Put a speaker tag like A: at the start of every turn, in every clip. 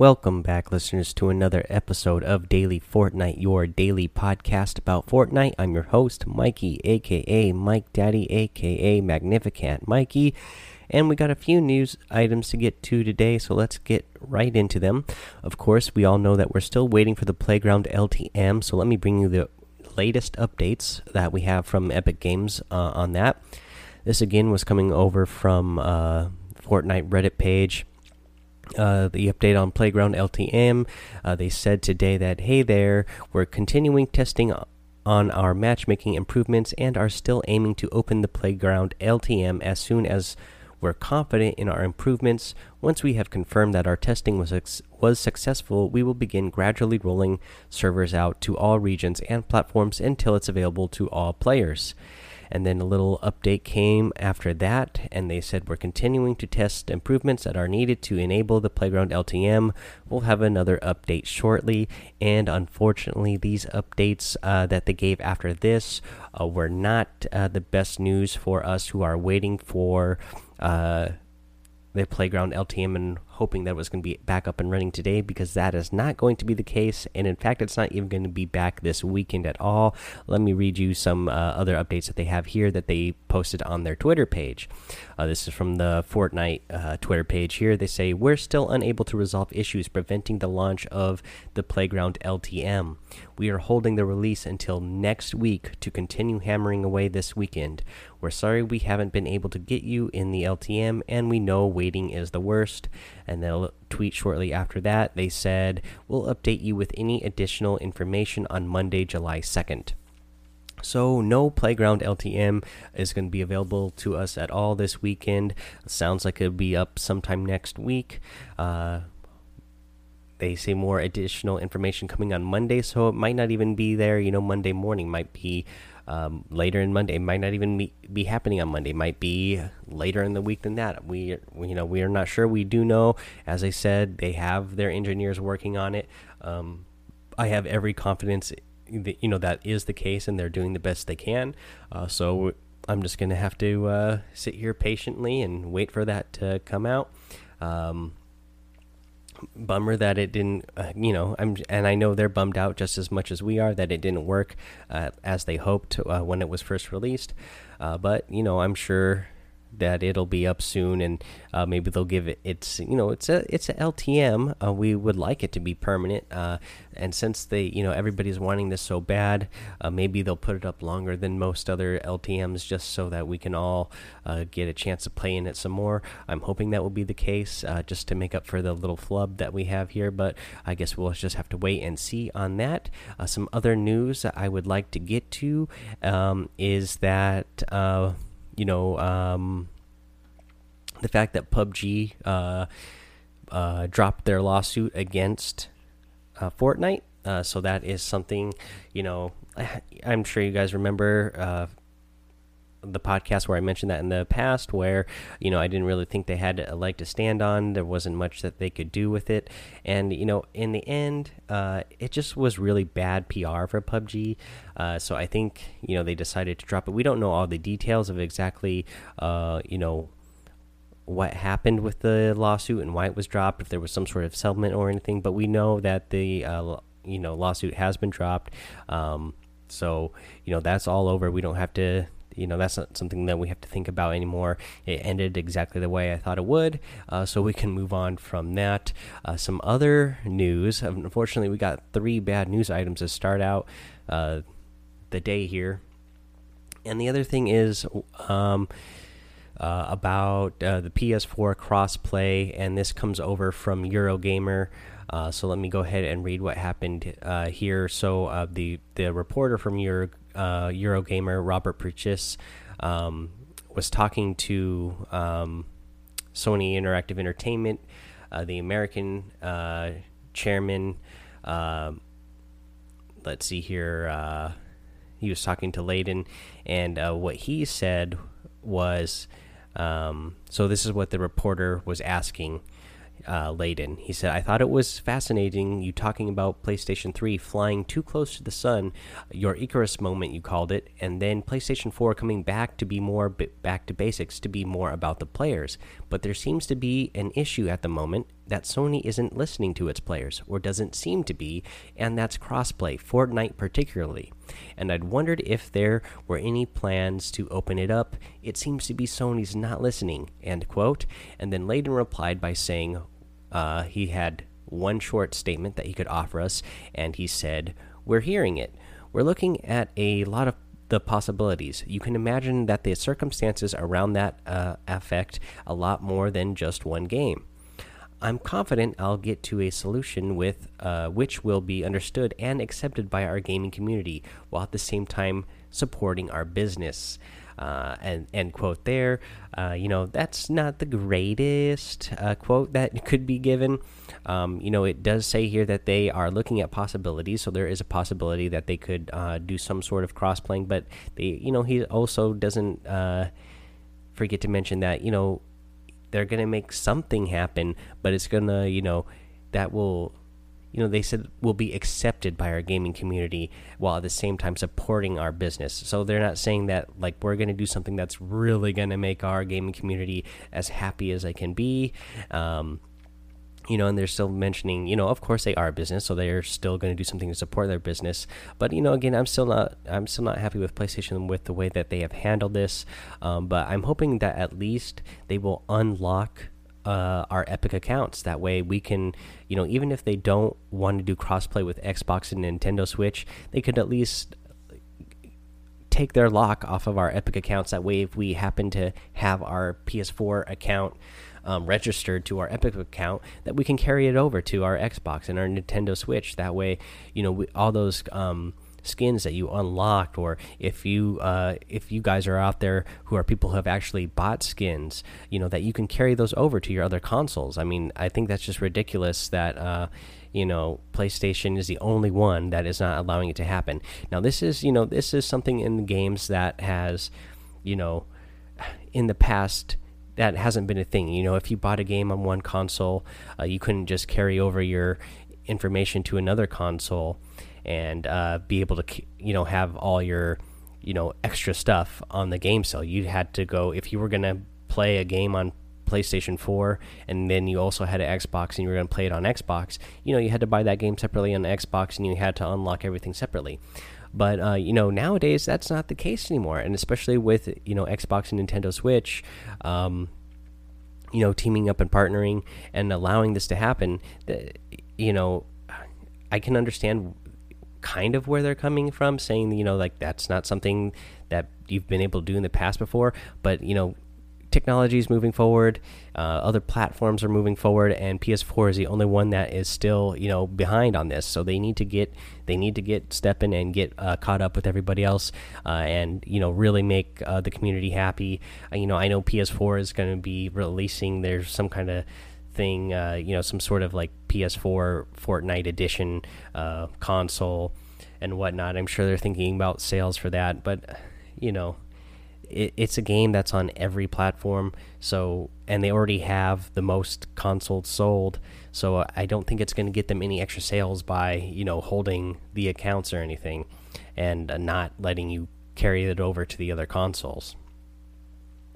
A: Welcome back, listeners, to another episode of Daily Fortnite, your daily podcast about Fortnite. I'm your host, Mikey, aka Mike Daddy, aka Magnificent Mikey, and we got a few news items to get to today, so let's get right into them. Of course, we all know that we're still waiting for the Playground LTM, so let me bring you the latest updates that we have from Epic Games uh, on that. This again was coming over from uh, Fortnite Reddit page uh, the update on Playground LTM. Uh, they said today that, hey there, we're continuing testing on our matchmaking improvements and are still aiming to open the Playground LTM as soon as we're confident in our improvements. Once we have confirmed that our testing was, was successful, we will begin gradually rolling servers out to all regions and platforms until it's available to all players. And then a little update came after that, and they said we're continuing to test improvements that are needed to enable the Playground LTM. We'll have another update shortly, and unfortunately, these updates uh, that they gave after this uh, were not uh, the best news for us who are waiting for uh, the Playground LTM and hoping that it was going to be back up and running today because that is not going to be the case. And in fact, it's not even going to be back this weekend at all. Let me read you some uh, other updates that they have here that they posted on their Twitter page. Uh, this is from the Fortnite uh, Twitter page here. They say, We're still unable to resolve issues preventing the launch of the Playground LTM. We are holding the release until next week to continue hammering away this weekend. We're sorry we haven't been able to get you in the LTM, and we know waiting is the worst and they'll tweet shortly after that. They said, We'll update you with any additional information on Monday, July 2nd. So, no Playground LTM is going to be available to us at all this weekend. sounds like it'll be up sometime next week. Uh, they say more additional information coming on Monday, so it might not even be there. You know, Monday morning might be um, later in Monday. It might not even be, be happening on Monday. It might be later in the week than that. We, we, you know, we are not sure. We do know, as I said, they have their engineers working on it. Um, I have every confidence, that, you know, that is the case, and they're doing the best they can. Uh, so I'm just gonna have to uh, sit here patiently and wait for that to come out. Um, bummer that it didn't uh, you know i'm and i know they're bummed out just as much as we are that it didn't work uh, as they hoped uh, when it was first released. Uh, but you know i'm sure that it'll be up soon, and uh, maybe they'll give it. It's you know it's a it's a LTM. Uh, we would like it to be permanent, uh, and since they you know everybody's wanting this so bad, uh, maybe they'll put it up longer than most other LTM's, just so that we can all uh, get a chance to play in it some more. I'm hoping that will be the case, uh, just to make up for the little flub that we have here. But I guess we'll just have to wait and see on that. some other news I would like to get to um, is that you know, um, the fact that PUBG uh, uh, dropped their lawsuit against uh, Fortnite. Uh, so that is something, you know, I'm sure you guys remember uh, the podcast where I mentioned that in the past, where you know I didn't really think they had a leg to stand on. There wasn't much that they could do with it, and you know, in the end, uh, it just was really bad PR for PUBG. Uh, so I think you know they decided to drop it. We don't know all the details of exactly uh, you know what happened with the lawsuit and why it was dropped. If there was some sort of settlement or anything, but we know that the uh, you know lawsuit has been dropped. Um, so you know that's all over. We don't have to you know that's not something that we have to think about anymore. It ended exactly the way I thought it would, uh, so we can move on from that. Uh, some other news. Unfortunately, we got three bad news items to start out uh, the day here, and the other thing is. Um, uh, about uh, the PS4 crossplay, and this comes over from Eurogamer. Uh, so let me go ahead and read what happened uh, here. So uh, the the reporter from Euro, uh, Eurogamer, Robert Purchese, um, was talking to um, Sony Interactive Entertainment, uh, the American uh, chairman. Um, let's see here. he was talking to Layden, and what he said was, um, so this is what the reporter was asking uh, Layden. He said, I thought it was fascinating you talking about PlayStation 3 flying too close to the sun, your Icarus moment, you called it, and then PlayStation 4 coming back to be more back to basics, to be more about the players. But there seems to be an issue at the moment. that Sony isn't listening to its players, or doesn't seem to be, and that's crossplay, Fortnite particularly. And I'd wondered if there were any plans to open it up. It seems to be Sony's not listening. End quote. And then Layden replied by saying uh, he had one short statement that he could offer us, and he said, We're hearing it. We're looking at a lot of the possibilities. You can imagine that the circumstances around that uh, affect a lot more than just one game. I'm confident I'll get to a solution with uh, which will be understood and accepted by our gaming community, while at the same time supporting our business. Uh, and end quote there. Uh, you know that's not the greatest uh, quote that could be given. Um, you know it does say here that they are looking at possibilities, so there is a possibility that they could uh, do some sort of cross playing. But they, you know, he also doesn't uh, forget to mention that you know they're gonna make something happen, but it's gonna you know that will you know they said will be accepted by our gaming community while at the same time supporting our business so they're not saying that like we're going to do something that's really going to make our gaming community as happy as they can be um, you know, and they're still mentioning, you know, of course they are a business, so they're still going to do something to support their business. But you know, again, I'm still not, I'm still not happy with PlayStation with the way that they have handled this. Um, but I'm hoping that at least they will unlock uh, our Epic accounts. That way, we can, you know, even if they don't want to do crossplay with Xbox and Nintendo Switch, they could at least take their lock off of our Epic accounts. That way, if we happen to have our PS4 account um, registered to our Epic account, that we can carry it over to our Xbox and our Nintendo Switch. That way, you know, we, all those. Um, skins that you unlocked or if you uh, if you guys are out there who are people who have actually bought skins you know that you can carry those over to your other consoles. I mean i think that's just ridiculous that uh, you know playstation is the only one that is not allowing it to happen. Now this is you know this is something in the games that has you know in the past that hasn't been a thing. You know if you bought a game on one console uh, you couldn't just carry over your information to another console and uh, be able to you know have all your you know extra stuff on the game cell. You had to go if you were gonna play a game on PlayStation 4 and then you also had an Xbox and you were going to play it on Xbox, you know, you had to buy that game separately on Xbox and you had to unlock everything separately. But uh, you know, nowadays that's not the case anymore, and especially with you know Xbox and Nintendo Switch, um, you know, teaming up and partnering and allowing this to happen. You know, I can understand kind of where they're coming from, saying you know like that's not something that you've been able to do in the past before, but you know technology is moving forward, uh, other platforms are moving forward, and PS4 is the only one that is still you know behind on this. So they need to get they need to get stepping and get uh, caught up with everybody else, uh, and you know really make uh, the community happy. Uh, you know I know PS4 is going to be releasing there's some kind of thing, uh, you know, some sort of like PS4 Fortnite edition uh, console and whatnot. I'm sure they're thinking about sales for that, but you know, it, it's a game that's on every platform. So, and they already have the most consoles sold. So, I don't think it's going to get them any extra sales by you know holding the accounts or anything, and uh, not letting you carry it over to the other consoles.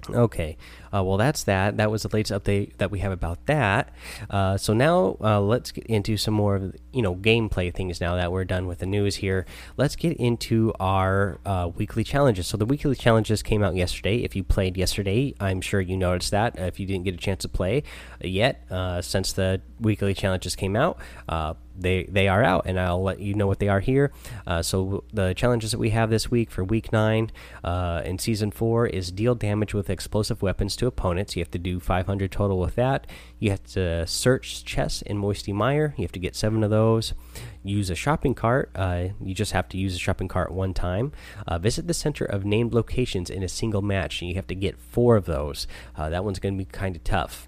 A: Okay, uh, well that's that. That was the latest update that we have about that. Uh, so now uh, let's get into some more of you know gameplay things. Now that we're done with the news here, let's get into our uh, weekly challenges. So the weekly challenges came out yesterday. If you played yesterday, I'm sure you noticed that. if you didn't get a chance to play yet, uh, since the weekly challenges came out, uh, they they are out, and I'll let you know what they are here. Uh, so the challenges that we have this week for week nine uh, in season four is deal damage with explosive weapons to opponents. You have to do 500 total with that. You have to search chests in Moisty Mire. You have to get seven of those. Use a shopping cart. Uh, you just have to use a shopping cart one time. Uh, visit the center of named locations in a single match, and you have to get four of those. Uh, that one's going to be kind of tough.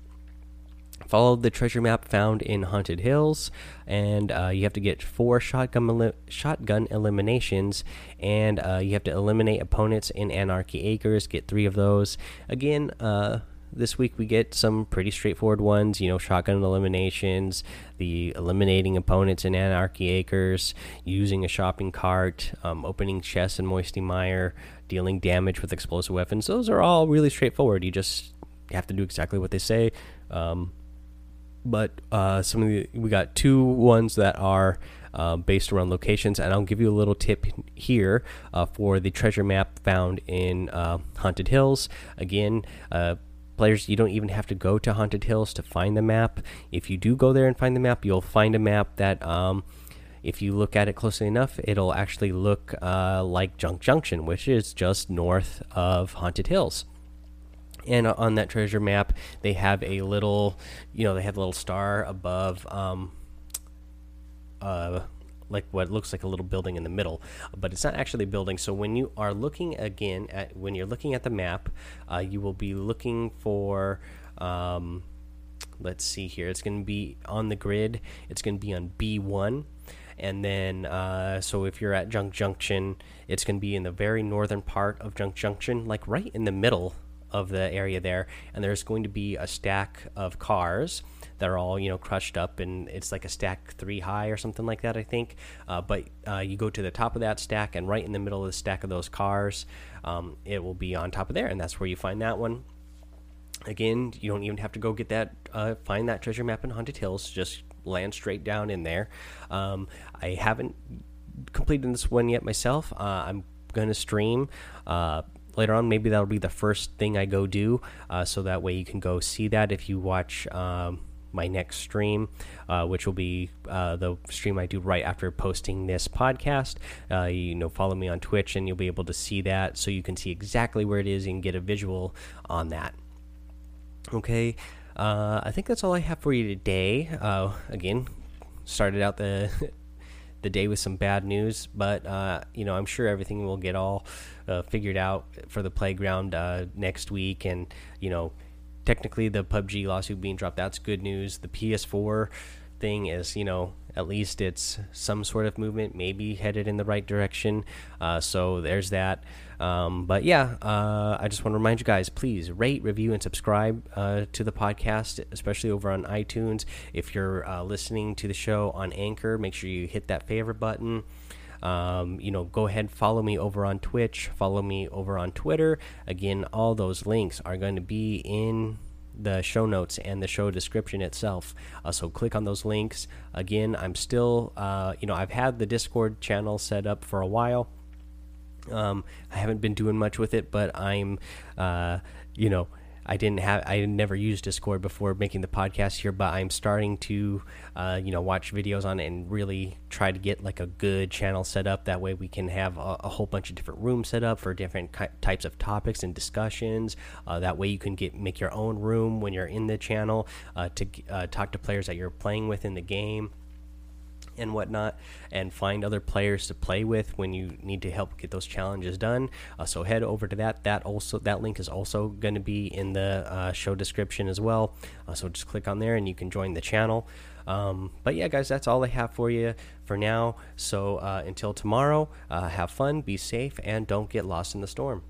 A: Follow the treasure map found in Haunted Hills, and uh, you have to get four shotgun shotgun eliminations, and uh, you have to eliminate opponents in Anarchy Acres. Get three of those. Again, uh, this week we get some pretty straightforward ones. You know, shotgun eliminations, the eliminating opponents in Anarchy Acres, using a shopping cart, um, opening chests in Moisty Mire, dealing damage with explosive weapons. Those are all really straightforward. You just have to do exactly what they say. Um, but uh, some of the we got two ones that are uh, based around locations, and I'll give you a little tip here uh, for the treasure map found in uh, Haunted Hills. Again, uh, players, you don't even have to go to Haunted Hills to find the map. If you do go there and find the map, you'll find a map that. Um, if you look at it closely enough, it'll actually look uh, like Junk Junction, which is just north of Haunted Hills and on that treasure map they have a little you know they have a little star above um uh like what looks like a little building in the middle but it's not actually a building. So when you are looking again at when you're looking at the map uh, you will be looking for um, let's see here. It's going to be on the grid. It's going to be on b1 and then uh, so if you're at junk junction it's going to be in the very northern part of junk junction like right in the middle of the area there, and there's going to be a stack of cars that are all you know crushed up, and it's like a stack three high or something like that, I think. Uh, but uh, you go to the top of that stack, and right in the middle of the stack of those cars, um, it will be on top of there, and that's where you find that one. Again, you don't even have to go get that, uh, find that treasure map in Haunted Hills. Just land straight down in there. Um, I haven't completed this one yet myself. Uh, I'm going to stream uh, later on. Maybe that'll be the first thing I go do, uh, so that way you can go see that if you watch um, my next stream, uh, which will be uh, the stream I do right after posting this podcast. Uh, you know, follow me on Twitch, and you'll be able to see that, so you can see exactly where it is and get a visual on that. Okay, uh, I think that's all I have for you today. Uh, again, started out the the day with some bad news, but uh, you know I'm sure everything will get all uh, figured out for the playground uh, next week, and you know technically the PUBG lawsuit being dropped that's good news. The PS4 thing is you know at least it's some sort of movement, maybe headed in the right direction. Uh, so there's that. Um, but yeah, uh, I just want to remind you guys please rate, review, and subscribe uh, to the podcast, especially over on iTunes. If you're uh, listening to the show on Anchor, make sure you hit that favorite button. Um, you know, go ahead, follow me over on Twitch, follow me over on Twitter. Again, all those links are going to be in the show notes and the show description itself. Uh, so click on those links. Again, I'm still, uh, you know, I've had the Discord channel set up for a while. Um, I haven't been doing much with it, but I'm, uh, you know, I didn't have I never used Discord before making the podcast here, but I'm starting to uh, you know watch videos on it and really try to get like a good channel set up. That way we can have a, a whole bunch of different rooms set up for different types of topics and discussions. Uh, that way you can get make your own room when you're in the channel uh, to uh, talk to players that you're playing with in the game and whatnot, and find other players to play with when you need to help get those challenges done. Uh, so head over to that. That also that link is also going to be in the uh, show description as well. Uh, so just click on there and you can join the channel. Um, but yeah, guys, that's all I have for you for now. So uh, until tomorrow, uh, have fun, be safe, and don't get lost in the storm.